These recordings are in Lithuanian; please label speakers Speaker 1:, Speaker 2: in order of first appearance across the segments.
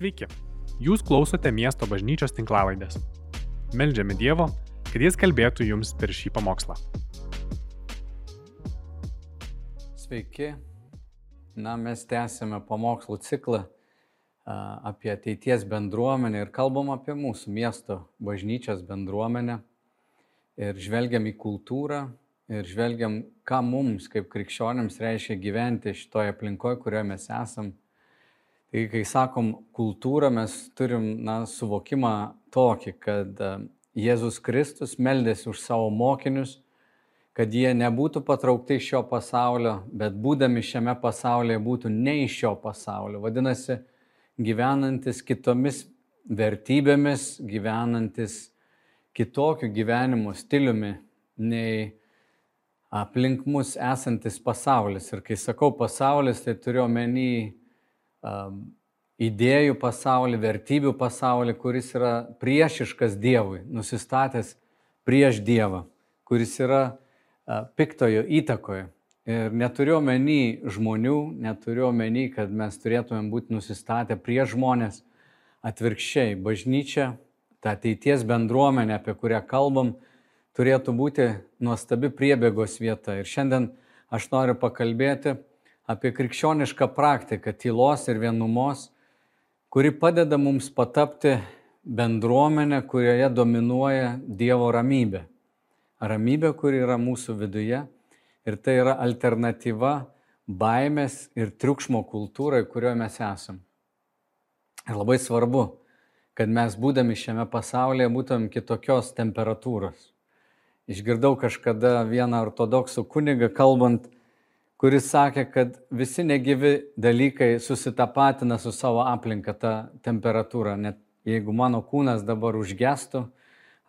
Speaker 1: Sveiki, jūs klausote miesto bažnyčios tinklavaidės. Meldžiame Dievo, kad Jis kalbėtų jums per šį pamokslą.
Speaker 2: Sveiki. Na, mes tęsėme pamokslų ciklą apie ateities bendruomenę ir kalbam apie mūsų miesto bažnyčios bendruomenę. Ir žvelgiam į kultūrą ir žvelgiam, ką mums kaip krikščionėms reiškia gyventi šitoje aplinkoje, kurioje mes esam Tai kai sakom kultūrą, mes turim na, suvokimą tokį, kad e, Jėzus Kristus meldėsi už savo mokinius, kad jie nebūtų patraukti iš šio pasaulio, bet būdami šiame pasaulyje būtų ne iš šio pasaulio. Vadinasi, gyvenantis kitomis vertybėmis, gyvenantis kitokiu gyvenimo stiliumi nei aplink mus esantis pasaulis. Ir kai sakau pasaulis, tai turiu omeny um, idėjų pasaulį, vertybių pasaulį, kuris yra priešiškas Dievui, nusistatęs prieš Dievą, kuris yra uh, piktojo įtakoje. Ir neturiu omeny žmonių, neturiu omeny, kad mes turėtumėm būti nusistatę prieš žmonės. Atvirkščiai, bažnyčia, ta ateities bendruomenė, apie kurią kalbam, turėtų būti nuostabi priebėgos vieta. Ir šiandien aš noriu pakalbėti apie krikščionišką praktiką tylos ir vienumos, kuri padeda mums patapti bendruomenę, kurioje dominuoja Dievo ramybė. Ramybė, kuri yra mūsų viduje ir tai yra alternatyva baimės ir triukšmo kultūrai, kurioje mes esam. Ir labai svarbu, kad mes būdami šiame pasaulyje būtumėm kitokios temperatūros. Išgirdau kažkada vieną ortodoksų kunigą kalbant kuris sakė, kad visi negyvi dalykai susitapatina su savo aplinka, ta temperatūra. Net jeigu mano kūnas dabar užgestų,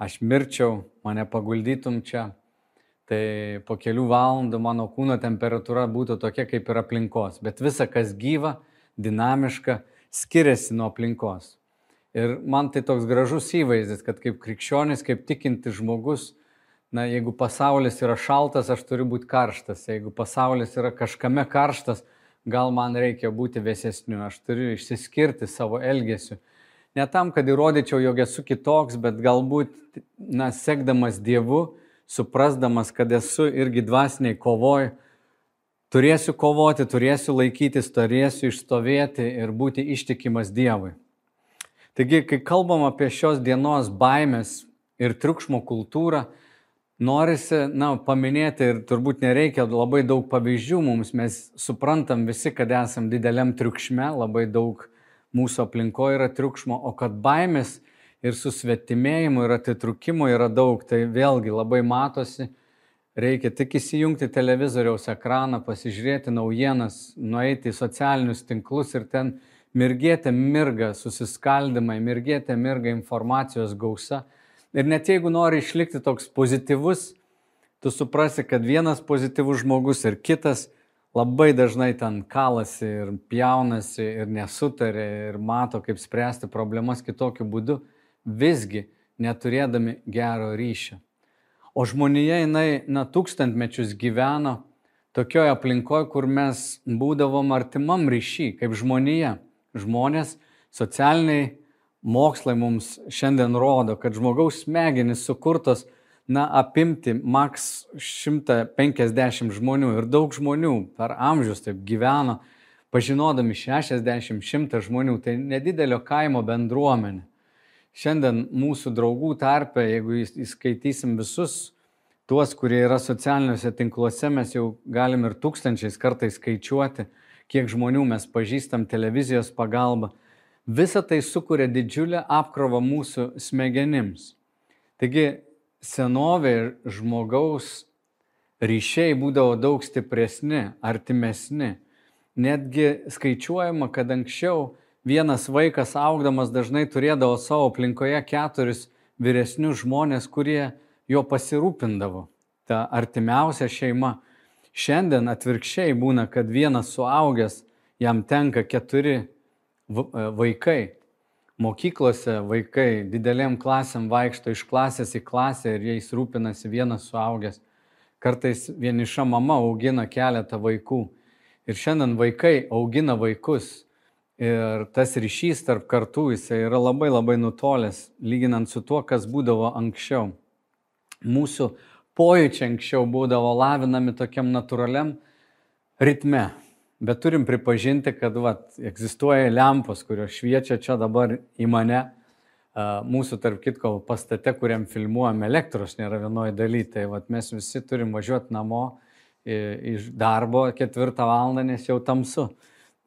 Speaker 2: aš mirčiau, mane paguldytum čia, tai po kelių valandų mano kūno temperatūra būtų tokia kaip ir aplinkos. Bet visa, kas gyva, dinamiška, skiriasi nuo aplinkos. Ir man tai toks gražus įvaizdis, kad kaip krikščionis, kaip tikintis žmogus, na, jeigu pasaulis yra šaltas, aš turiu būti karštas. Jeigu pasaulis yra kažkame karštas, gal man reikia būti vėsesniu. Aš turiu išsiskirti savo elgesiu. Ne tam, kad įrodyčiau, jog esu kitoks, bet galbūt, na, sekdamas Dievu, suprasdamas, kad esu irgi dvasiniai kovoj, turėsiu kovoti, turėsiu laikytis, turėsiu išstovėti ir būti ištikimas Dievui. Taigi, kai kalbam apie šios dienos baimės ir triukšmo kultūrą, norisi, na, paminėti ir turbūt nereikia labai daug pavyzdžių mums, mes suprantam visi, kad esam dideliam triukšme, labai daug mūsų aplinkoje yra triukšmo, o kad baimės ir susvetimėjimo ir atitrukimo yra daug, tai vėlgi labai matosi, reikia tik įsijungti televizoriaus ekraną, pasižiūrėti naujienas, nueiti į socialinius tinklus ir ten mirgėti mirga susiskaldimai, mirgėti mirga informacijos gausa Ir net jeigu nori išlikti toks pozityvus, tu suprasi, kad vienas pozityvus žmogus ir kitas labai dažnai ten kalasi ir pjaunasi ir nesutarė ir mato, kaip spręsti problemas kitokiu būdu, visgi neturėdami gero ryšio. O žmonija, jinai, na, tūkstantmečius gyveno tokioje aplinkoje, kur mes būdavom artimam ryšy, kaip žmonija. Žmonės socialiniai mokslai mums šiandien rodo, kad žmogaus smegenys sukurtos, na, apimti maks 150 žmonių ir daug žmonių per amžius taip gyveno, pažinodami 60-100 žmonių, tai nedidelio kaimo bendruomenė. Šiandien mūsų draugų tarpe, jeigu įskaitysim visus tuos, kurie yra socialiniuose tinkluose, mes jau galim ir tūkstančiais kartais skaičiuoti, kiek žmonių mes pažįstam televizijos pagalba. Visa tai sukuria didžiulę apkrovą mūsų smegenims. Taigi senovė ir žmogaus ryšiai būdavo daug stipresni, artimesni. Netgi skaičiuojama, kad anksčiau vienas vaikas augdamas dažnai turėdavo savo aplinkoje keturis vyresnius žmonės, kurie jo pasirūpindavo. Ta artimiausia šeima. Šiandien atvirkščiai būna, kad vienas suaugęs jam tenka keturi vaikai. Mokyklose vaikai didelėm klasėm vaikšto iš klasės į klasę ir jais rūpinasi vienas suaugęs. Kartais vieniša mama augina keletą vaikų. Ir šiandien vaikai augina vaikus. Ir tas ryšys tarp kartų jisai yra labai labai nutolęs, lyginant su tuo, kas būdavo anksčiau. Mūsų pojūčiai anksčiau būdavo lavinami tokiam natūraliam ritme. Bet turim pripažinti, kad vat, egzistuoja lempos, kurios šviečia čia dabar į mane. Mūsų, tarp kitko, pastate, kuriam filmuojam elektros nėra vienoje dalyje. Tai vat, mes visi turim važiuoti namo iš darbo ketvirtą valandą, nes jau tamsu.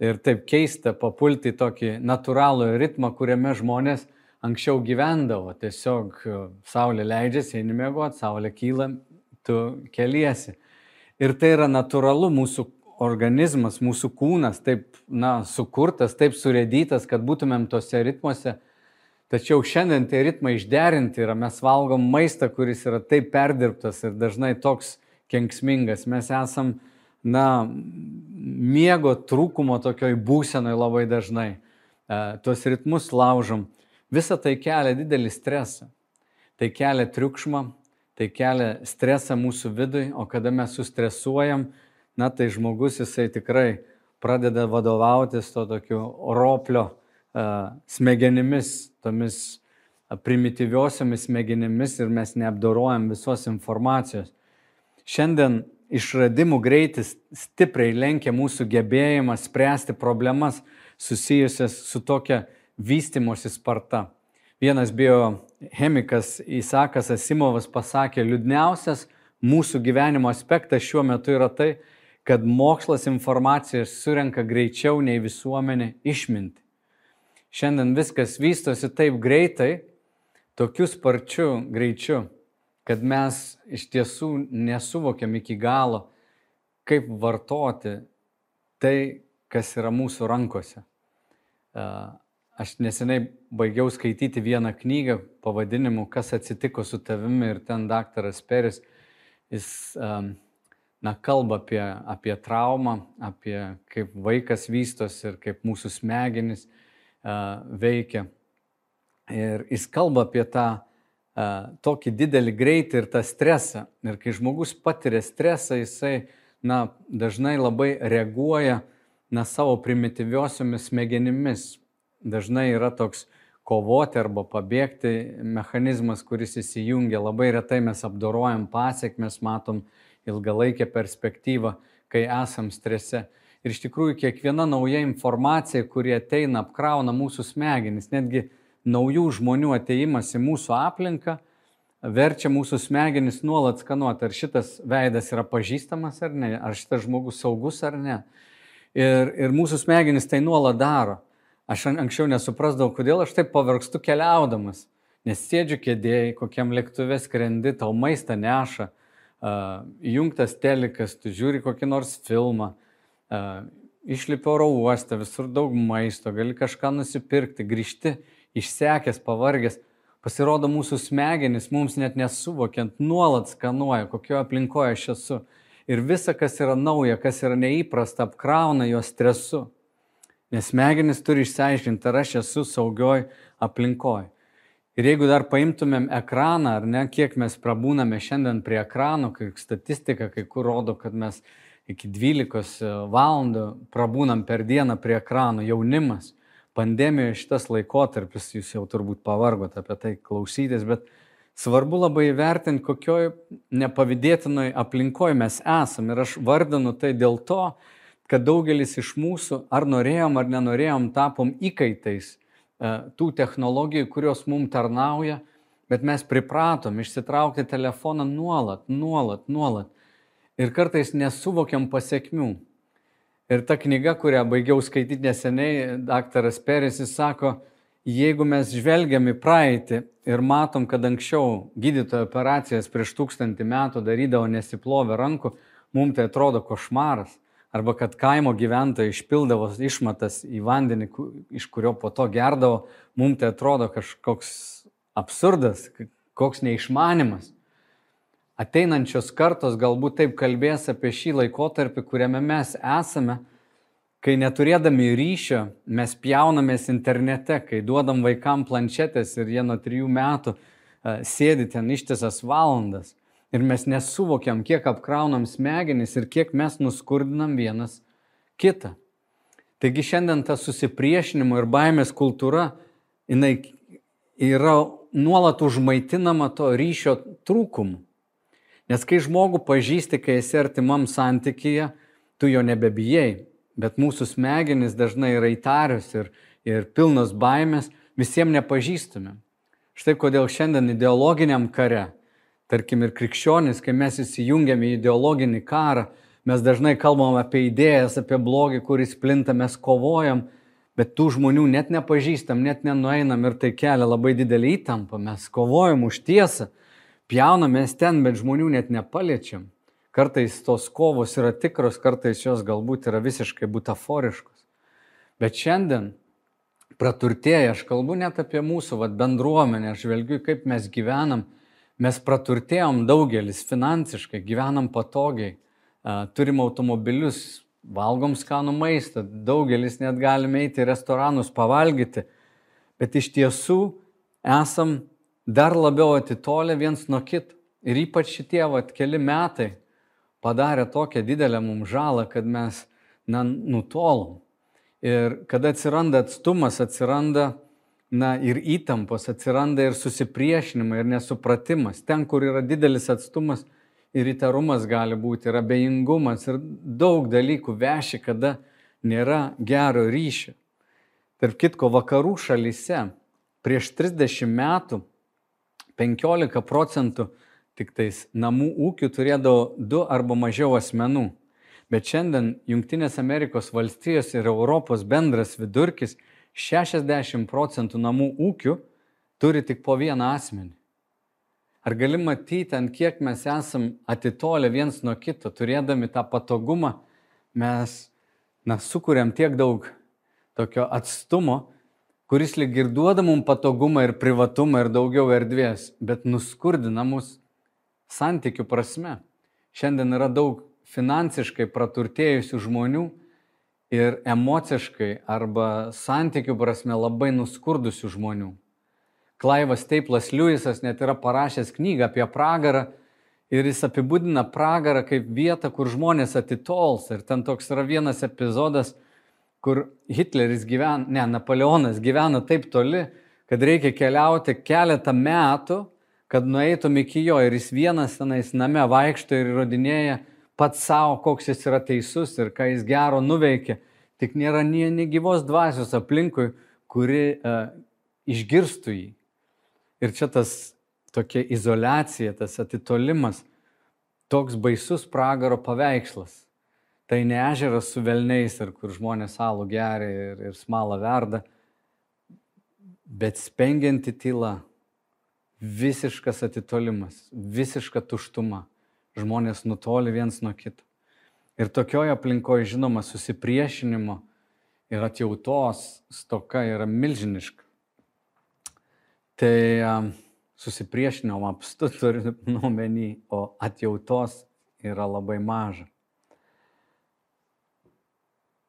Speaker 2: Ir taip keista papulti į tokį natūralų ritmą, kuriame žmonės anksčiau gyvendavo. Tiesiog saulė leidžiasi, eini mėgoti, saulė kyla, tu keliesi. Ir tai yra natūralu mūsų organizmas, mūsų kūnas taip, na, sukurtas, taip surėdytas, kad būtumėm tose ritmuose. Tačiau šiandien tie ritmai išderinti yra, mes valgom maistą, kuris yra taip perdirbtas ir dažnai toks kenksmingas. Mes esam, na, miego trūkumo tokioj būsenoj labai dažnai. E, tuos ritmus laužom. Visa tai kelia didelį stresą. Tai kelia triukšmą, tai kelia stresą mūsų vidui, o kada mes sustresuojam, na tai žmogus jisai tikrai pradeda vadovautis to tokiu roplio smegenimis, tomis primityviosiomis smegenimis ir mes neapdorojam visos informacijos. Šiandien išradimų greitis stipriai lenkia mūsų gebėjimą spręsti problemas susijusias su tokia vystimosi sparta. Vienas biochemikas Isakas Asimovas pasakė, liūdniausias mūsų gyvenimo aspektas šiuo metu yra tai, kad mokslas informaciją surenka greičiau nei visuomenė išminti. Šiandien viskas vystosi taip greitai, tokiu sparčiu greičiu, kad mes iš tiesų nesuvokiam iki galo, kaip vartoti tai, kas yra mūsų rankose. Aš neseniai baigiau skaityti vieną knygą pavadinimu Kas atsitiko su tavimi ir ten daktaras Peris, jis um, na, kalba apie, apie traumą, apie kaip vaikas vystosi ir kaip mūsų smegenys uh, veikia. Ir jis kalba apie tą uh, tokį didelį greitį ir tą stresą. Ir kai žmogus patiria stresą, jisai na, dažnai labai reaguoja na, savo primityviosiomis smegenimis. Dažnai yra toks kovoti arba pabėgti mechanizmas, kuris įsijungia. Labai retai mes apdorojam pasiekmes, matom uh, ilgalaikę perspektyvą, kai esam strese. Ir iš tikrųjų kiekviena nauja informacija, kuri ateina, apkrauna mūsų smegenis, netgi naujų žmonių ateimas į mūsų aplinką, verčia mūsų smegenis nuolat skanuoti, ar šitas veidas yra pažįstamas ar ne, ar šitas žmogus saugus ar ne. Ir, ir mūsų smegenis tai nuolat daro. Aš anksčiau nesuprasdavau, kodėl aš taip pavargstu keliaudamas, nes sėdžiu kėdėjai, kokiam lėktuvė skrendi, tau maistą neša, įjungtas telikas, tu žiūri kokį nors filmą, išlipi oro uostą, visur daug maisto, gali kažką nusipirkti, grįžti išsekęs, pavargęs. Pasirodo, mūsų smegenys mums net nesuvokiant nuolat skanuoja, kokioje aplinkoje aš esu. Ir visa, kas yra nauja, kas yra neįprasta, apkrauna jo stresu. Nes smegenys turi išsiaiškinti, ar aš esu saugioj aplinkoje. Ir jeigu dar paimtumėm ekraną, ar ne, kiek mes prabūname šiandien prie ekranų, kai statistika kai kur rodo, kad mes iki 12 valandų prabūnam per dieną prie ekranų, jaunimas, pandemijoje šitas laikotarpis, jūs jau turbūt pavargot apie tai klausytis, bet svarbu labai įvertinti, kokioj nepavydėtinoj aplinkoje mes esame. Ir aš vardinu tai dėl to, kad daugelis iš mūsų, ar norėjom ar nenorėjom, tapom įkaitais E, tų technologijų, kurios mums tarnauja, bet mes pripratom išsitraukti telefoną nuolat, nuolat, nuolat. Ir kartais nesuvokiam pasiekmių. Ir ta knyga, kurią baigiau skaityti neseniai, daktaras Peris, jis sako, jeigu mes žvelgiam į praeitį ir matom, kad anksčiau gydytojo operacijas prieš tūkstantį metų darydavo nesiplovę rankų, mums tai atrodo košmaras arba kad kaimo gyventojai išpildavo išmatas į vandenį, iš kurio po to gerdavo, mums tai atrodo kažkoks absurdas, koks neišmanimas. Ateinančios kartos galbūt taip kalbės apie šį laikotarpį, kuriame mes esame, kai neturėdami ryšio mes pjaunamės internete, kai duodam vaikam planšetės ir jie nuo trijų metų sėdi ten ištisas valandas ir mes nesuvokiam, kiek apkraunam smegenis ir kiek mes nuskurdinam vienas kitą. Taigi šiandien ta susipriešinimo ir baimės kultūra, jinai yra nuolat užmaitinama to ryšio trūkumu. Nes kai žmogų pažįsti, kai esi artimam santykyje, tu jo nebebijai, bet mūsų smegenys dažnai yra įtarius ir, ir pilnos baimės visiems nepažįstami. Štai kodėl šiandien ideologiniam kare, tarkim ir krikščionis, kai mes įsijungiam į ideologinį karą, mes dažnai kalbam apie idėjas, apie blogį, kuris plinta, mes kovojam, bet tų žmonių net nepažįstam, net nenueinam ir tai kelia labai didelį įtampą, mes kovojam už tiesą, pjaunamės ten, bet žmonių net nepaliečiam. Kartais tos kovos yra tikros, kartais jos galbūt yra visiškai butaforiškos. Bet šiandien praturtėję, aš kalbu net apie mūsų vat, bendruomenę, aš žvelgiu, kaip mes gyvenam, mes praturtėjom daugelis finansiškai, gyvenam patogiai, turim automobilius, valgom skanų maistą, daugelis net galime eiti į restoranus pavalgyti, bet iš tiesų esam dar labiau atitolę viens nuo kito. Ir ypač šitie vat, keli metai padarė tokią didelę mums žalą, kad mes na, nutolom. Ir kada atsiranda atstumas, atsiranda na, ir įtampos, atsiranda ir susipriešinimai, ir nesupratimas. Ten, kur yra didelis atstumas ir įtarumas gali būti, ir abejingumas, ir daug dalykų veši, kada nėra gero ryšio. Tarp kitko, vakarų šalyse prieš 30 metų 15 procentų tik tais namų ūkių turėdavo du arba mažiau asmenų. Bet šiandien Junktinės Amerikos valstijos ir Europos bendras vidurkis 60 procentų namų ūkių turi tik po vieną asmenį. Ar gali matyti, ant kiek mes esam atitolę viens nuo kito, turėdami tą patogumą, mes na, sukūrėm tiek daug tokio atstumo, kuris lyg ir duoda mums patogumą ir privatumą ir daugiau erdvės, bet nuskurdina mus santykių prasme. Šiandien yra daug finansiškai praturtėjusių žmonių ir emociškai arba santykių prasme labai nuskurdusių žmonių. Klaivas Teiplas Liujisas net yra parašęs knygą apie pragarą ir jis apibūdina pragarą kaip vietą, kur žmonės atitols. Ir ten toks yra vienas epizodas, kur Hitleris gyvena, ne, Napoleonas gyvena taip toli, kad reikia keliauti keletą metų kad nueitum iki jo ir jis vienas tenais name vaikšto ir įrodinėja pats savo, koks jis yra teisus ir ką jis gero nuveikė. Tik nėra nie, nie gyvos dvasios aplinkui, kuri uh, išgirstų jį. Ir čia tas tokia izolacija, tas atitolimas, toks baisus pragaro paveikslas. Tai ne ežeras su velniais ir kur žmonės salų geria ir, ir smalą verda, bet spengianti tyla visiškas atitolimas, visiška tuštuma. Žmonės nutoli viens nuo kito. Ir tokioje aplinkoje, žinoma, susipriešinimo ir atjautos stoka yra milžiniška. Tai susipriešinimo apstu turi nuomenį, o atjautos yra labai maža.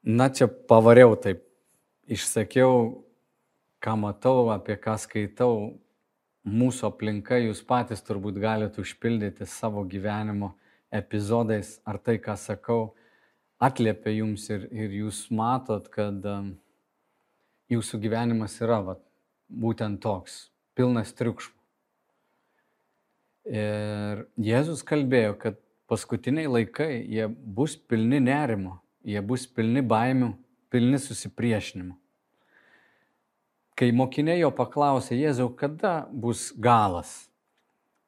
Speaker 2: Na čia pavariau taip, išsakiau, ką matau, apie ką skaitau, mūsų aplinka, jūs patys turbūt galite užpildyti savo gyvenimo epizodais, ar tai, ką sakau, atliepia jums ir, ir jūs matot, kad um, jūsų gyvenimas yra va, būtent toks, pilnas triukšmo. Ir Jėzus kalbėjo, kad paskutiniai laikai jie bus pilni nerimo, jie bus pilni baimių, pilni susipriešinimo. Kai mokiniai jo paklausė, Jėzau, kada bus galas?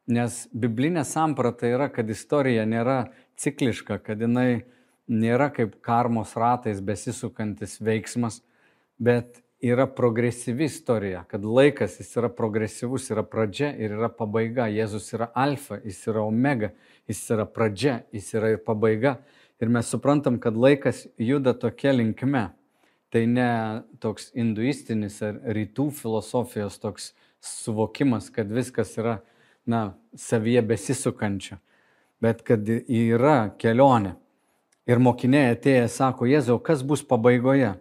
Speaker 2: Nes biblinė samprata yra, kad istorija nėra cikliška, kad jinai nėra kaip karmos ratais besisukantis veiksmas, bet yra progresyvi istorija, kad laikas jis yra progresyvus, yra pradžia ir yra pabaiga. Jėzus yra alfa, jis yra omega, jis yra pradžia, jis yra ir pabaiga. Ir mes suprantam, kad laikas juda tokia linkme tai ne toks hinduistinis ar rytų filosofijos toks suvokimas, kad viskas yra, na, savyje besisukančio, bet kad yra kelionė. Ir mokiniai atėję sako, Jėzau, kas bus pabaigoje?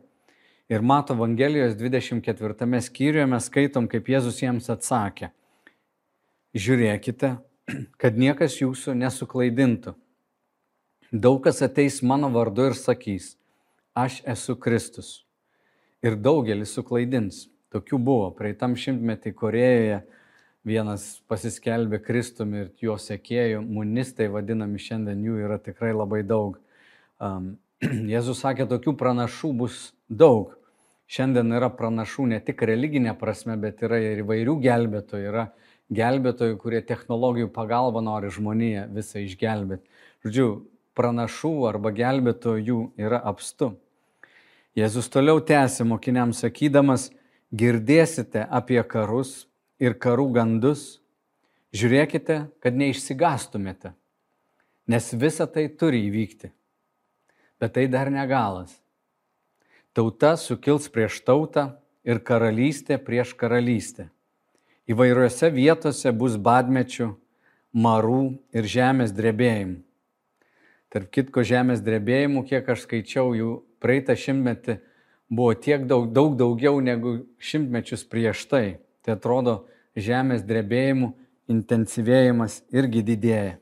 Speaker 2: Ir mato Evangelijos 24 skyriuje mes skaitom, kaip Jėzus jiems atsakė. Žiūrėkite, kad niekas jūsų nesuklaidintų. Daug kas ateis mano vardu ir sakys, aš esu Kristus. Ir daugelis suklaidins. Tokių buvo. Praeitam šimtmetį Korejoje vienas pasiskelbė Kristumi ir jo sekėjų, munistai vadinami šiandien jų yra tikrai labai daug. Um, Jėzus sakė, tokių pranašų bus daug. Šiandien yra pranašų ne tik religinė prasme, bet yra ir įvairių gelbėtojų. Yra gelbėtojų, kurie technologijų pagalba nori žmoniją visą išgelbėti. Žodžiu, pranašų arba gelbėtojų yra apstu. Jėzus toliau tęsė mokiniams sakydamas, girdėsite apie karus ir karų gandus, žiūrėkite, kad neišsigastumėte, nes visa tai turi įvykti. Bet tai dar negalas. Tauta sukils prieš tautą ir karalystė prieš karalystę. Įvairiuose vietose bus badmečių, marų ir žemės drebėjimų. Tarp kitko žemės drebėjimų, kiek aš skaičiau, jų praeitą šimtmetį buvo tiek daug, daug daugiau negu šimtmečius prieš tai. Tai atrodo, žemės drebėjimų intensyvėjimas irgi didėja.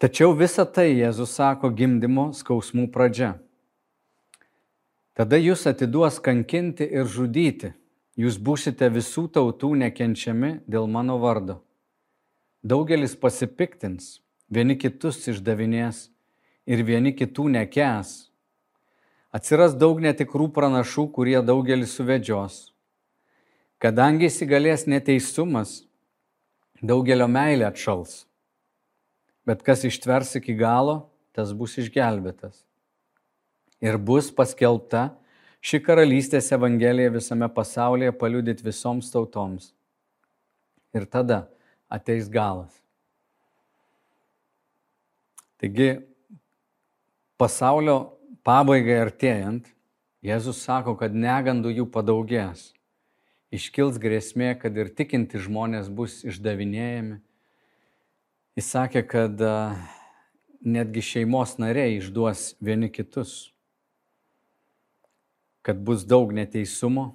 Speaker 2: Tačiau visa tai Jėzus sako gimdymo skausmų pradžia. Tada jūs atiduos kankinti ir žudyti jūs būsite visų tautų nekenčiami dėl mano vardo. Daugelis pasipiktins, vieni kitus išdavinės ir vieni kitų nekes. Atsiras daug netikrų pranašų, kurie daugelį suvedžios. Kadangi įsigalės neteisumas, daugelio meilė atšals. Bet kas ištvers iki galo, tas bus išgelbėtas. Ir bus paskelbta ši karalystės evangelija visame pasaulyje paliudyti visoms tautoms. Ir tada ateis galas. Taigi, pasaulio pabaigai artėjant, Jėzus sako, kad negandų jų padaugės. Iškils grėsmė, kad ir tikinti žmonės bus išdavinėjami. Jis sakė, kad netgi šeimos nariai išduos vieni kitus kad bus daug neteisumo,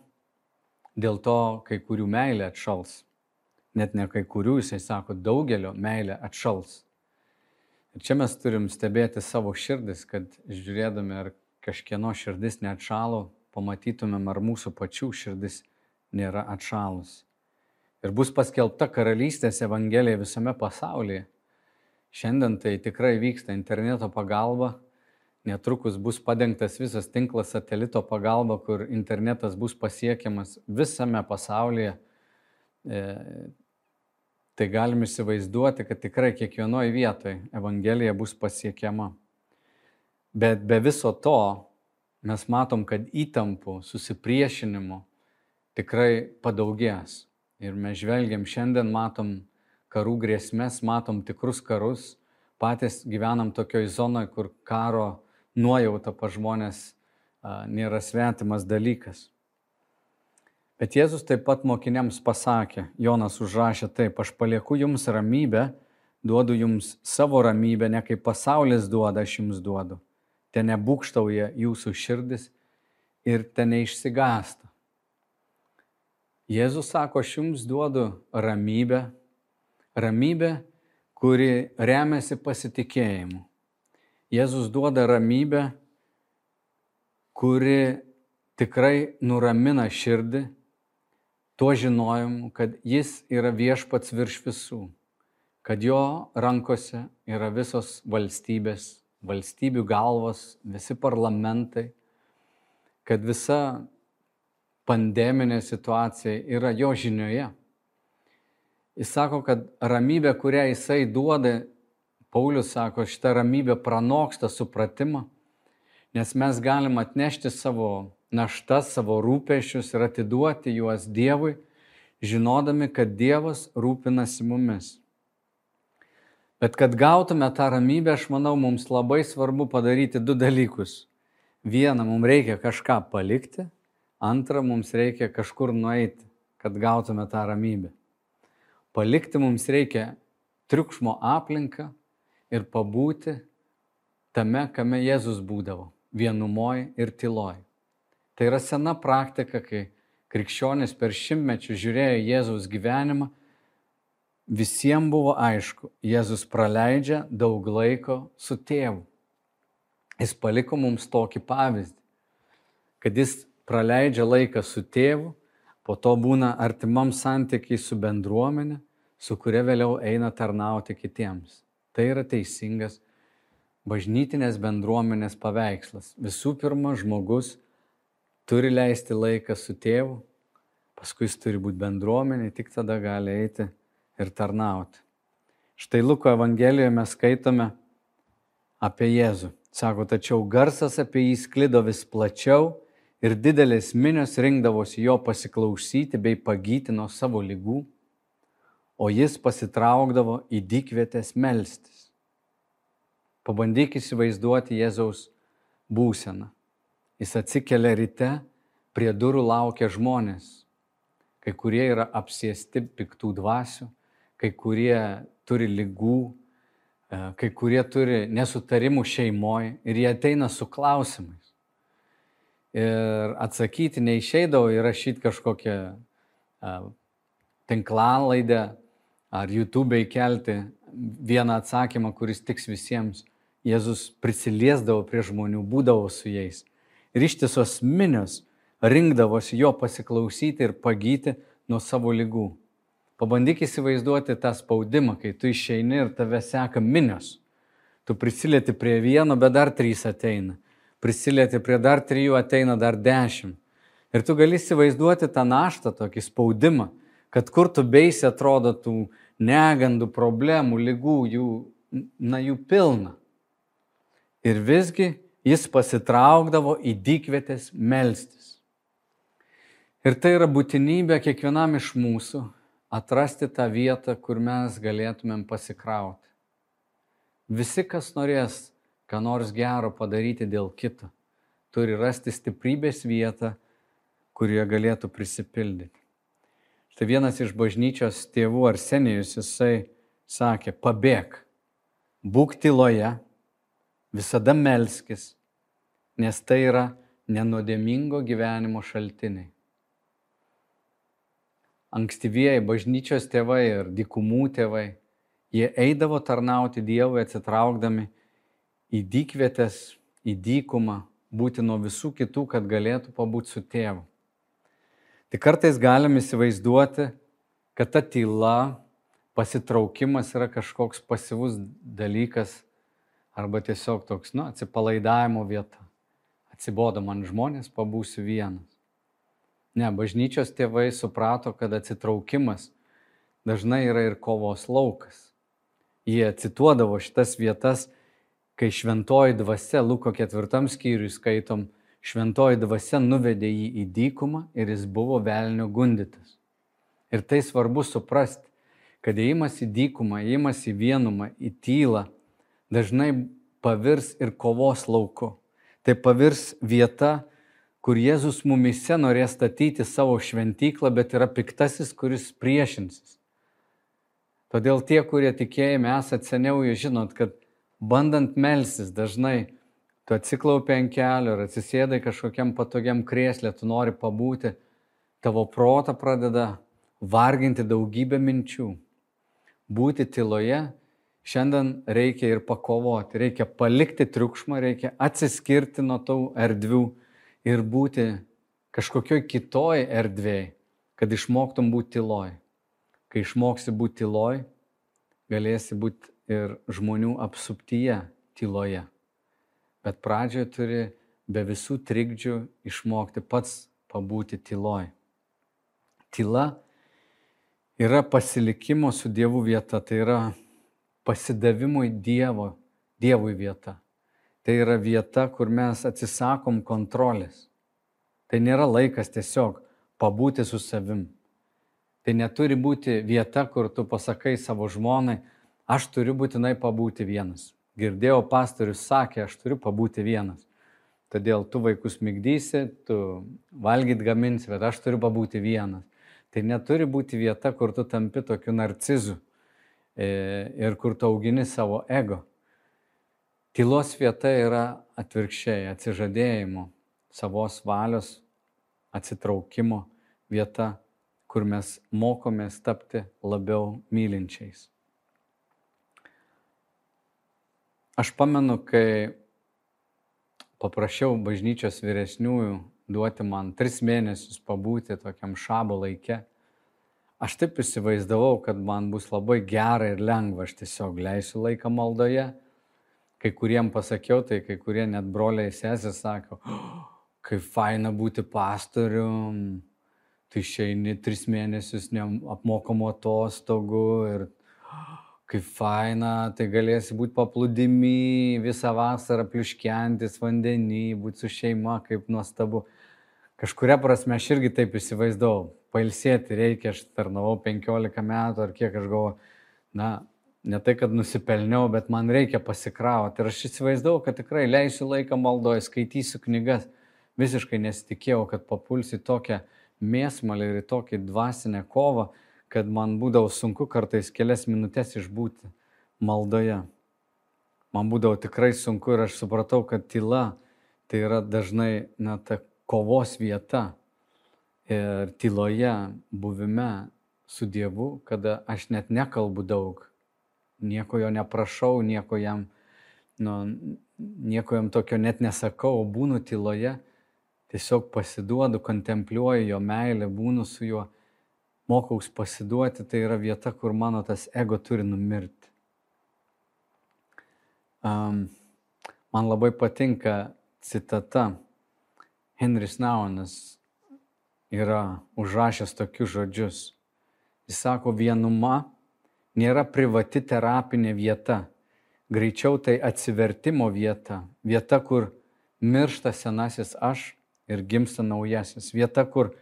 Speaker 2: dėl to kai kurių meilė atšals. Net ne kai kurių, jisai sako, daugelio meilė atšals. Ir čia mes turim stebėti savo širdis, kad žiūrėdami, ar kažkieno širdis neatšalo, pamatytumėm, ar mūsų pačių širdis nėra atšalus. Ir bus paskelbta karalystės evangelija visame pasaulyje. Šiandien tai tikrai vyksta interneto pagalba, Netrukus bus padengtas visas tinklas satelito pagalba, kur internetas bus pasiekiamas visame pasaulyje. E, tai galim įsivaizduoti, kad tikrai kiekvienoje vietoje Evangelija bus pasiekiama. Bet be viso to mes matom, kad įtampų, susipriešinimų tikrai padaugės. Ir mes žvelgiam šiandien, matom karų grėsmės, matom tikrus karus, patys gyvenam tokioj zonoje, kur karo nuojauta pa žmonės nėra svetimas dalykas. Bet Jėzus taip pat mokiniams pasakė, Jonas užrašė taip, aš palieku jums ramybę, duodu jums savo ramybę, ne kaip pasaulis duoda, aš jums duodu. Ten nebūkštauja jūsų širdis ir ten neišsigasta. Jėzus sako, aš jums duodu ramybę, ramybę, kuri remiasi pasitikėjimu. Jėzus duoda ramybę, kuri tikrai nuramina širdį tuo žinojimu, kad jis yra viešpats virš visų, kad jo rankose yra visos valstybės, valstybių galvos, visi parlamentai, kad visa pandeminė situacija yra jo žinioje. Jis sako, kad ramybė, kurią jisai duoda, Paulius sako, šitą ramybę pranoksta supratimą, nes mes galim atnešti savo naštas, savo rūpešius ir atiduoti juos Dievui, žinodami, kad Dievas rūpinasi mumis. Bet kad gautume tą ramybę, aš manau, mums labai svarbu padaryti du dalykus. Viena, mums reikia kažką palikti, antra, mums reikia kažkur nueiti, kad gautume tą ramybę. Palikti mums reikia triukšmo aplinką, ir pabūti tame, kame Jėzus būdavo - vienumoj ir tyloj. Tai yra sena praktika, kai krikščionis per šimtmečių žiūrėjo Jėzaus gyvenimą, visiems buvo aišku, Jėzus praleidžia daug laiko su tėvu. Jis paliko mums tokį pavyzdį. kad jis praleidžia laiką su tėvu, po to būna artimam santykiai su bendruomenė, su kuria vėliau eina tarnauti kitiems. Tai yra teisingas bažnytinės bendruomenės paveikslas. Visų pirma, žmogus turi leisti laiką su tėvu, paskui jis turi būti bendruomenė, tik tada gali eiti ir tarnauti. Štai Luko Evangelijoje mes skaitome apie Jėzų. Sako, tačiau garsas apie jį sklido vis plačiau ir didelės minios rinkdavosi jo pasiklausyti bei pagyti nuo savo lygų, o jis pasitraukdavo į dykvietės melstis. Pabandyk įsivaizduoti Jėzaus būseną. Jis atsikelia ryte, prie durų laukia žmonės. Kai kurie yra apsėsti piktų dvasių, kai kurie turi lygų, e, kai kurie turi nesutarimų šeimoje ir jie ateina su klausimais. Ir atsakyti neišeidavo įrašyti kažkokią e, tinklalaidę ar YouTube įkelti vieną atsakymą, kuris tiks visiems. Jėzus prisiliesdavo prie žmonių, būdavo su jais. Ir ištisos minios rinkdavosi jo pasiklausyti ir pagyti nuo savo lygų. Pabandyk įsivaizduoti tą spaudimą, kai tu išeini ir tave seka minios. Tu prisilieti prie vieno, bet dar trys ateina. Prisilieti prie dar trijų, ateina dar dešimt. Ir tu gali įsivaizduoti tą naštą, tokį spaudimą, kad kur tu beisi atrodo tų negandų, problemų, lygų, jų, na jų pilna. Ir visgi jis pasitraukdavo į dykvietės melstis. Ir tai yra būtinybė kiekvienam iš mūsų atrasti tą vietą, kur mes galėtumėm pasikrauti. Visi, kas norės ką nors gero padaryti dėl kito, turi rasti stiprybės vietą, kurioje galėtų prisipildyti. Štai vienas iš bažnyčios tėvų Arsenijus, jisai sakė, pabėg, būk tyloje, visada melskis, nes tai yra nenuodėmingo gyvenimo šaltiniai. Ankstyvieji bažnyčios tėvai ir dikumų tėvai, jie eidavo tarnauti Dievui atsitraukdami į dykvietės, į dykumą, būti nuo visų kitų, kad galėtų pabūti su tėvu. Tik kartais galim įsivaizduoti, kad ta tyla, pasitraukimas yra kažkoks pasivus dalykas, arba tiesiog toks, nu, atsipalaidavimo vieta. Atsibodo man žmonės, pabūsiu vienas. Ne, bažnyčios tėvai suprato, kad atsitraukimas dažnai yra ir kovos laukas. Jie cituodavo šitas vietas, kai šventoji dvasia, Luko ketvirtam skyriui skaitom, šventoji dvasia nuvedė jį į dykumą ir jis buvo velnio gundytas. Ir tai svarbu suprasti, kad įimas į dykumą, įimas į vienumą, į tylą, dažnai pavirs ir kovos lauku. Tai pavirs vieta, kur Jėzus mumise norės statyti savo šventyklą, bet yra piktasis, kuris priešinsis. Todėl tie, kurie tikėjime esate seniau, jūs žinot, kad bandant melsis dažnai tu atsiklaupi ant kelio ir atsisėdai kažkokiam patogiam krėslė, tu nori pabūti, tavo protą pradeda varginti daugybę minčių. Būti tyloje šiandien reikia ir pakovoti, reikia palikti triukšmą, reikia atsiskirti nuo tų erdvių ir būti kažkokioj kitoj erdvėj, kad išmoktum būti tyloj. Kai išmoksi būti tyloj, galėsi būti ir žmonių apsuptyje tyloje. Bet pradžioje turi be visų trikdžių išmokti pats pabūti tyloj. Tyla yra pasilikimo su Dievu vieta, tai yra pasidavimui Dievo, Dievui vieta. Tai yra vieta, kur mes atsisakom kontrolės. Tai nėra laikas tiesiog pabūti su savim. Tai neturi būti vieta, kur tu pasakai savo žmonai, aš turiu būtinai pabūti vienas. Girdėjau, pastorius sakė, aš turiu pabūti vienas. Todėl tu vaikus mygdysi, tu valgyt gaminsi, bet aš turiu pabūti vienas. Tai neturi būti vieta, kur tu tampi tokiu narcizu ir kur tu augini savo ego. Tylos vieta yra atvirkščiai atsižadėjimo, savos valios, atsitraukimo vieta, kur mes mokomės tapti labiau mylinčiais. Aš pamenu, kai paprašiau bažnyčios vyresniųjų duoti man tris mėnesius pabūti tokiam šabo laike. Aš taip įsivaizdavau, kad man bus labai gera ir lengva, aš tiesiog leisiu laiką maldoje. Kai kuriem pasakiau, tai kai kurie net broliai sesė sako, oh, kaip faina būti pastorium, tu išeini tris mėnesius apmokamų atostogų ir kaip faina, tai galėsi būti paplūdimi visą vasarą, pliuškiantis vandenį, būti su šeima, kaip nuostabu. Kažkuria prasme aš irgi taip įsivaizdavau, pailsėti reikia, aš tarnavau 15 metų ar kiek aš galvoju, na, ne tai, kad nusipelniau, bet man reikia pasikrauti. Ir aš įsivaizdavau, kad tikrai leisiu laiką maldoje, skaitysiu knygas. Visiškai nesitikėjau, kad papulsi tokią mėsmalį ir į tokį dvasinę kovą kad man būdavo sunku kartais kelias minutės išbūti maldoje. Man būdavo tikrai sunku ir aš supratau, kad tyla tai yra dažnai na, ta kovos vieta. Ir tyloje buvime su Dievu, kada aš net nekalbu daug, nieko jo neprašau, nieko jam, nu, nieko jam tokio net nesakau, būnu tyloje, tiesiog pasiduodu, kontempliuoju jo meilę, būnu su juo mokaus pasiduoti, tai yra vieta, kur mano tas ego turi numirti. Um, man labai patinka citata. Henris Naunas yra užrašęs tokius žodžius. Jis sako, vienuma nėra privati terapinė vieta, greičiau tai atsivertimo vieta, vieta, kur miršta senasis aš ir gimsta naujasis, vieta, kur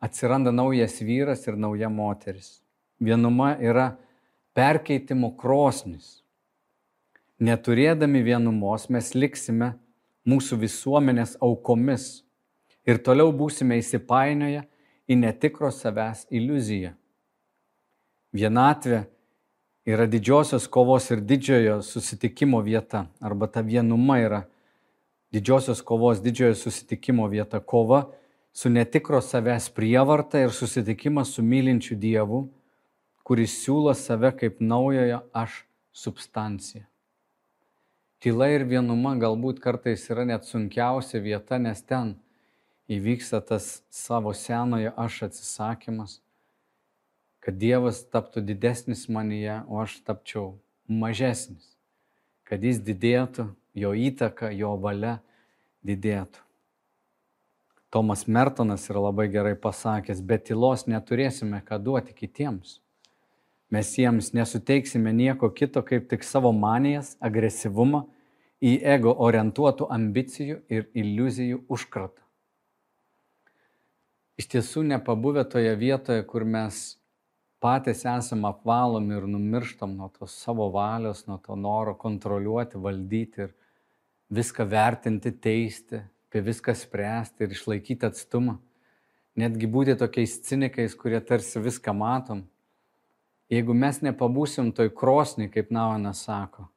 Speaker 2: atsiranda naujas vyras ir nauja moteris. Vienuma yra perkeitimo krosnis. Neturėdami vienumos mes liksime mūsų visuomenės aukomis ir toliau būsime įsipainioję į netikro savęs iliuziją. Vienatvė yra didžiosios kovos ir didžiojo susitikimo vieta, arba ta vienuma yra didžiosios kovos, didžiojo susitikimo vieta, kova su netikro savęs prievarta ir susitikimas su mylinčiu Dievu, kuris siūlo save kaip naujojo aš substancija. Tyla ir vienuma galbūt kartais yra net sunkiausia vieta, nes ten įvyksta tas savo senojo aš atsisakymas, kad Dievas taptų didesnis manyje, o aš tapčiau mažesnis, kad jis didėtų, jo įtaka, jo valia didėtų. Tomas Mertonas yra labai gerai pasakęs, bet tylos neturėsime ką duoti kitiems. Mes jiems nesuteiksime nieko kito, kaip tik savo manijas, agresyvumą, į ego orientuotų ambicijų ir iliuzijų užkratą. Iš tiesų nepabuvę toje vietoje, kur mes patys esame apvalomi ir numirštam nuo tos savo valios, nuo to noro kontroliuoti, valdyti ir viską vertinti, teisti, apie viską spręsti ir išlaikyti atstumą. Netgi būti tokiais cinikais, kurie tarsi viską matom. Jeigu mes nepabūsim toj krosnį, kaip Nauanas sako,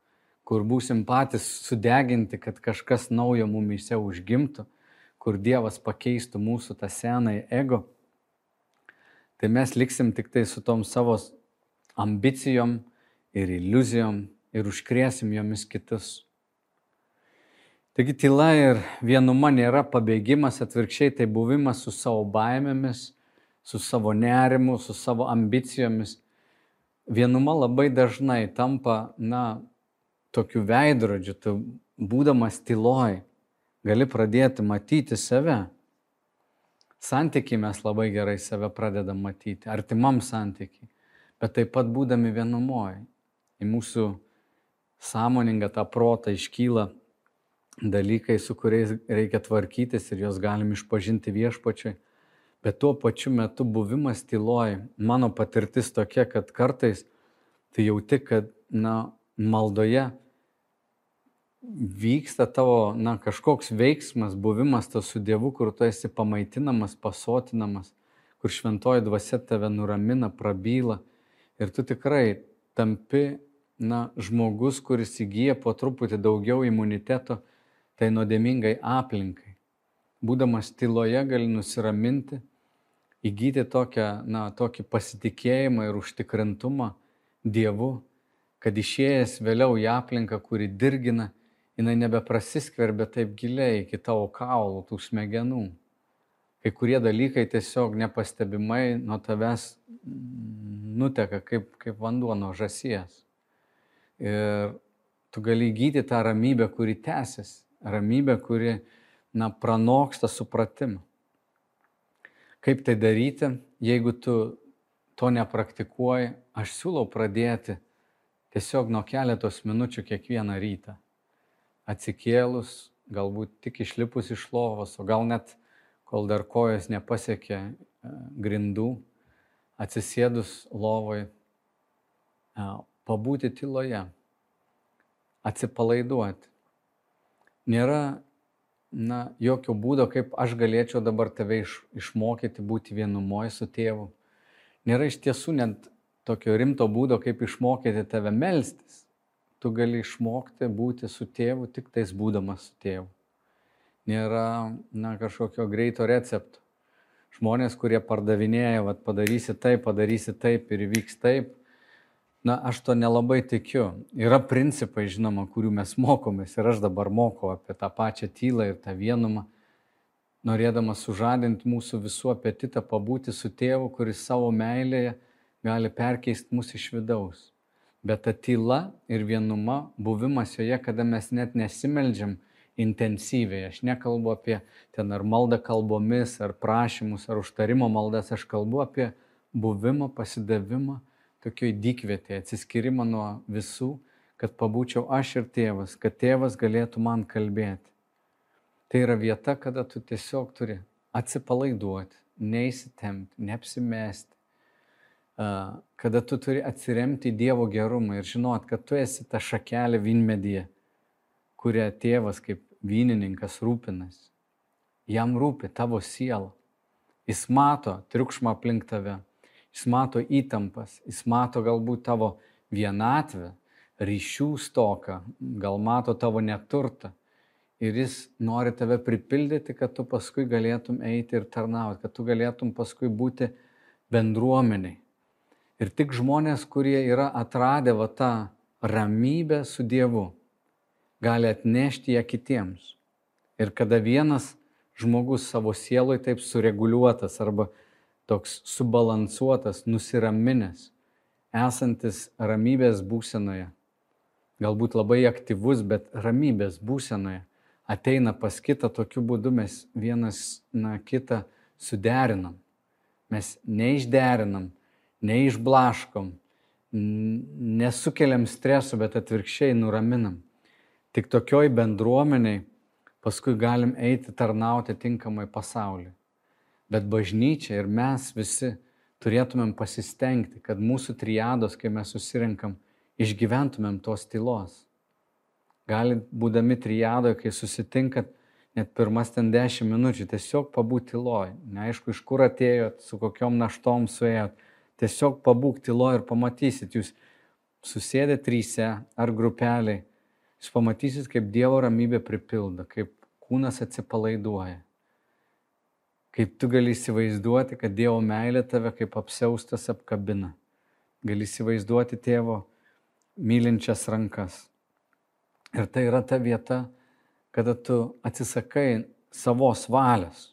Speaker 2: kur būsim patys sudeginti, kad kažkas naujo mumise užgimtų, kur Dievas pakeistų mūsų tą senąjį ego, tai mes liksim tik tai su tom savo ambicijom ir iliuzijom ir užkrėsim jomis kitus. Taigi tyla ir vienuma nėra pabėgimas, atvirkščiai tai buvimas su savo baimėmis, su savo nerimu, su savo ambicijomis. Vienuma labai dažnai tampa, na, tokiu veidrodžiu, tu būdamas tyloj, gali pradėti matyti save. Santykiai mes labai gerai save pradedam matyti, artimam santykiai, bet taip pat būdami vienumoje. Į mūsų sąmoningą tą protą iškyla dalykai, su kuriais reikia tvarkytis ir juos galim išpažinti viešpačiai. Bet tuo pačiu metu buvimas tyloj, mano patirtis tokia, kad kartais tai jauti, kad na, maldoje vyksta tavo na, kažkoks veiksmas, buvimas tas su Dievu, kur tu esi pamaitinamas, pasotinamas, kur šventoji dvasia tave nuramina, prabyla ir tu tikrai tampi na, žmogus, kuris įgyja po truputį daugiau imuniteto tai nuodėmingai aplinkai. Būdamas tyloje gali nusiraminti, įgyti tokią, na, tokį pasitikėjimą ir užtikrintumą Dievu, kad išėjęs vėliau į aplinką, kuri dirgina, jinai nebeprasiskverbia taip giliai iki tavo kaulų, tų smegenų. kai kurie dalykai tiesiog nepastebimai nuo tavęs nuteka kaip, kaip vanduo nuo žasies. Ir tu gali įgyti tą ramybę, kuri tęsiasi, ramybę, kuri, na, pranoksta supratimą. Kaip tai daryti, jeigu tu to nepraktikuoji, aš siūlau pradėti tiesiog nuo keletos minučių kiekvieną rytą. Atsikėlus, galbūt tik išlipus iš lovos, o gal net kol dar kojas nepasiekė e, grindų, atsisėdus lovoj, e, pabūti tyloje, atsipalaiduoti. Nėra na, jokio būdo, kaip aš galėčiau dabar tave iš, išmokyti būti vienumoje su tėvu. Nėra iš tiesų net tokio rimto būdo, kaip išmokyti tave melstis. Tu gali išmokti būti su tėvu tik tais būdamas su tėvu. Nėra na, kažkokio greito recepto. Žmonės, kurie pardavinėja, vad padarysi taip, padarysi taip ir įvyks taip, Na, aš to nelabai tikiu. Yra principai, žinoma, kurių mes mokomės ir aš dabar mokau apie tą pačią tylą ir tą vienumą, norėdamas sužadinti mūsų visų apetitą pabūti su tėvu, kuris savo meilėje gali perkeisti mus iš vidaus. Bet ta tyla ir vienuma, buvimas joje, kada mes net nesimeldžiam intensyviai, aš nekalbu apie ten ar maldą kalbomis, ar prašymus, ar užtarimo maldas, aš kalbu apie buvimą, pasidavimą tokioj dykvietėje, atsiskirimą nuo visų, kad pabūčiau aš ir tėvas, kad tėvas galėtų man kalbėti. Tai yra vieta, kada tu tiesiog turi atsipalaiduoti, neįsitemti, neapsimesti, kada tu turi atsiremti į Dievo gerumą ir žinot, kad tu esi ta šakelė vynmedyje, kuria tėvas kaip vynininkas rūpinasi. Jam rūpi tavo siela. Jis mato triukšmą aplink tave Jis mato įtampas, jis mato galbūt tavo vienatvę, ryšių stoką, gal mato tavo neturtą. Ir jis nori tave pripildyti, kad tu paskui galėtum eiti ir tarnauti, kad tu galėtum paskui būti bendruomeniai. Ir tik žmonės, kurie yra atradę va tą ramybę su Dievu, gali atnešti ją kitiems. Ir kada vienas žmogus savo sieloj taip sureguliuotas arba toks subalansuotas, nusiraminęs, esantis ramybės būsenoje, galbūt labai aktyvus, bet ramybės būsenoje, ateina pas kitą, tokiu būdu mes vienas na, kitą suderinam. Mes neišderinam, neišblaškom, nesukeliam streso, bet atvirkščiai nuraminam. Tik tokioj bendruomeniai paskui galim eiti tarnauti tinkamai pasauliu. Bet bažnyčia ir mes visi turėtumėm pasistengti, kad mūsų triados, kai mes susirinkam, išgyventumėm tos tylos. Gali būdami triadoje, kai susitinkat, net pirmas ten dešimt minučių, tiesiog pabūti tyloj. Neaišku, iš kur atėjot, su kokiom naštom suėjot. Tiesiog pabūk tyloj ir pamatysit, jūs susėdė tryse ar grupeliai, jūs pamatysit, kaip Dievo ramybė pripildo, kaip kūnas atsipalaiduoja kaip tu gali įsivaizduoti, kad Dievo meilė tave kaip apsiaustas apkabina. Gali įsivaizduoti tėvo mylinčias rankas. Ir tai yra ta vieta, kada tu atsisakai savos valios.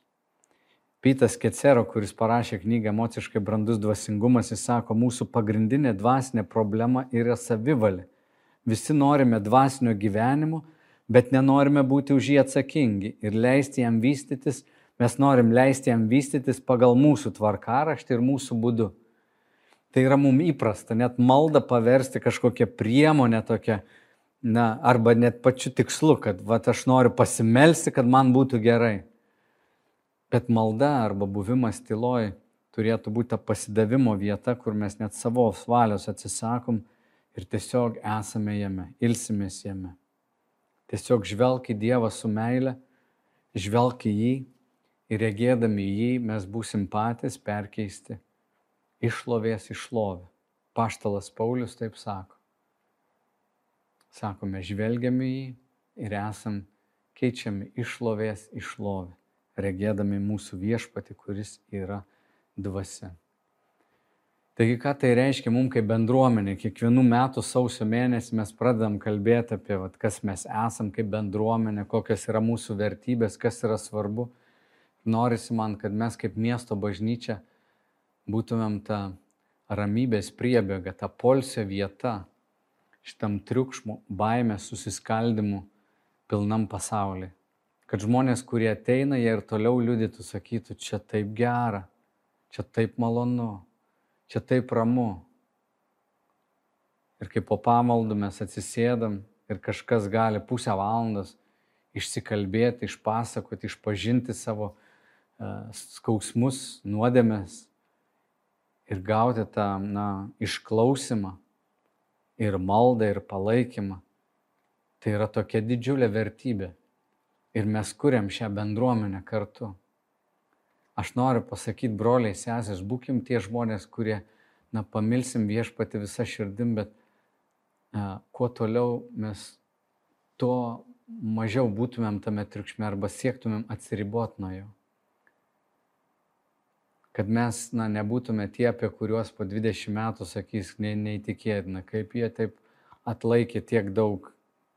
Speaker 2: Pytas Kecero, kuris parašė knygą Emociškai brandus dvasingumas, jis sako, mūsų pagrindinė dvasinė problema yra savivalė. Visi norime dvasinio gyvenimo, bet nenorime būti už jį atsakingi ir leisti jam vystytis Mes norim leisti jam vystytis pagal mūsų tvarkaraštį ir mūsų būdu. Tai yra mums įprasta, net maldą paversti kažkokią priemonę tokią, na, arba net pačiu tikslu, kad va, aš noriu pasimelsti, kad man būtų gerai. Bet malda arba buvimas tyloj turėtų būti ta pasidavimo vieta, kur mes net savos valios atsisakom ir tiesiog esame jame, ilsimės jame. Tiesiog žvelk į Dievą su meile, žvelk į jį ir regėdami jį mes būsim patys perkeisti išlovės išlovę. Paštalas Paulius taip sako. Sako, mes žvelgiame į jį ir esam keičiami išlovės išlovę, regėdami mūsų viešpati, kuris yra dvasia. Taigi, ką tai reiškia mums kaip bendruomenė? Kiekvienų metų sausio mėnesį mes pradedam kalbėti apie, vat, kas mes esam kaip bendruomenė, kokios yra mūsų vertybės, kas yra svarbu Norisi man, kad mes kaip miesto bažnyčia būtumėm ta ramybės priebėga, ta polsio vieta šitam triukšmu, baime, susiskaldimu pilnam pasauliu. Kad žmonės, kurie ateina, jie ir toliau liudytų, sakytų, čia taip gera, čia taip malonu, čia taip ramu. Ir kai po pamaldų mes atsisėdam ir kažkas gali pusę valandos išsikalbėti, išpasakoti, išpažinti savo uh, skausmus, nuodėmės ir gauti tą na, išklausimą ir maldą ir palaikymą, tai yra tokia didžiulė vertybė. Ir mes kuriam šią bendruomenę kartu. Aš noriu pasakyti, broliai, sesės, būkim tie žmonės, kurie, na, pamilsim viešpati visą širdim, bet a, kuo toliau mes tuo mažiau būtumėm tame triukšme arba siektumėm atsiribot nuo jo. Kad mes, na, nebūtume tie, apie kuriuos po 20 metų sakys, ne, neįtikėtina, kaip jie taip atlaikė tiek daug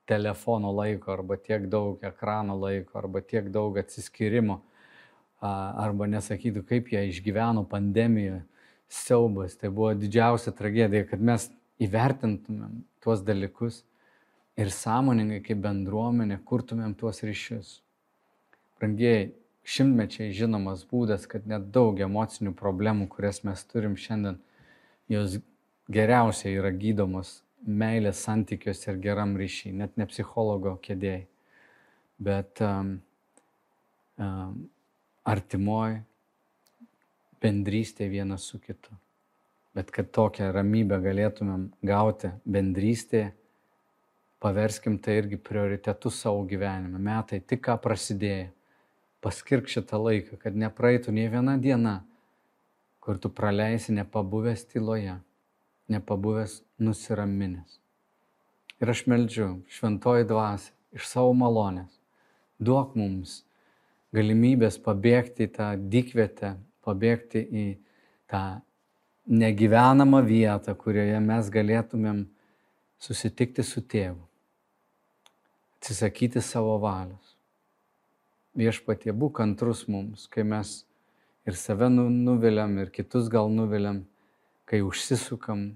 Speaker 2: telefono laiko, arba tiek daug ekrano laiko, arba tiek daug atsiskirimo arba nesakytų, kaip jie išgyveno pandemiją, siaubas, tai buvo didžiausia tragedija, kad mes įvertintumėm tuos dalykus ir sąmoningai kaip bendruomenė kurtumėm tuos ryšius. Brangiai, šimtmečiai žinomas būdas, kad net daug emocinių problemų, kurias mes turim šiandien, jos geriausiai yra gydomos meilės santykiuose ir geram ryšiai, net ne psichologo kėdėjai, bet um, um, artimoj bendrystė vienas su kitu. Bet kad tokią ramybę galėtumėm gauti bendrystėje, paverskim tai irgi prioritetu savo gyvenime. Metai tik ką prasidėjo. Paskirk šitą laiką, kad nepraeitų nei viena diena, kur tu praleisi nepabuvęs tyloje, nepabuvęs nusiraminęs. Ir aš meldžiu, šventoji dvasia, iš savo malonės, duok mums galimybės pabėgti į tą dykvietę, pabėgti į tą negyvenamą vietą, kurioje mes galėtumėm susitikti su tėvu, atsisakyti savo valios. Viešpatie, būk antrus mums, kai mes ir save nu, nuviliam, ir kitus gal nuviliam, kai užsisukam,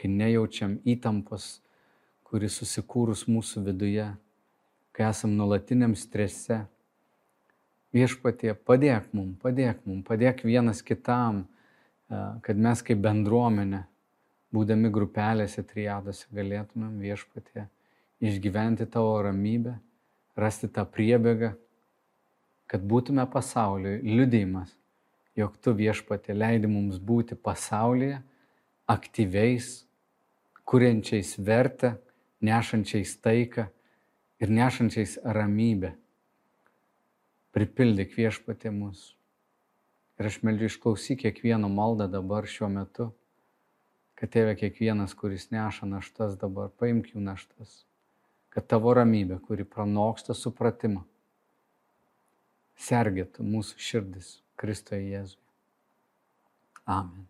Speaker 2: kai nejaučiam įtampos, kuris susikūrus mūsų viduje, kai esam nuolatiniam strese. Viešpatie, padėk mum, padėk mum, padėk vienas kitam, e, kad mes kaip bendruomenė, būdami grupelėse, trijadose, galėtumėm viešpatie išgyventi tavo ramybę, rasti tą priebėgą, kad būtume pasauliui liudėjimas, jog tu viešpatie leidi mums būti pasaulyje aktyviais, kuriančiais vertę, nešančiais taiką ir nešančiais ramybę pripildyk viešpatė mus. Ir aš meldžiu išklausyk kiekvieno maldą dabar šiuo metu, kad tėve kiekvienas, kuris neša naštas dabar, paimk jų naštas, kad tavo ramybė, kuri pranoksta supratimą, sergėtų mūsų širdis Kristoje Jėzuje. Amen.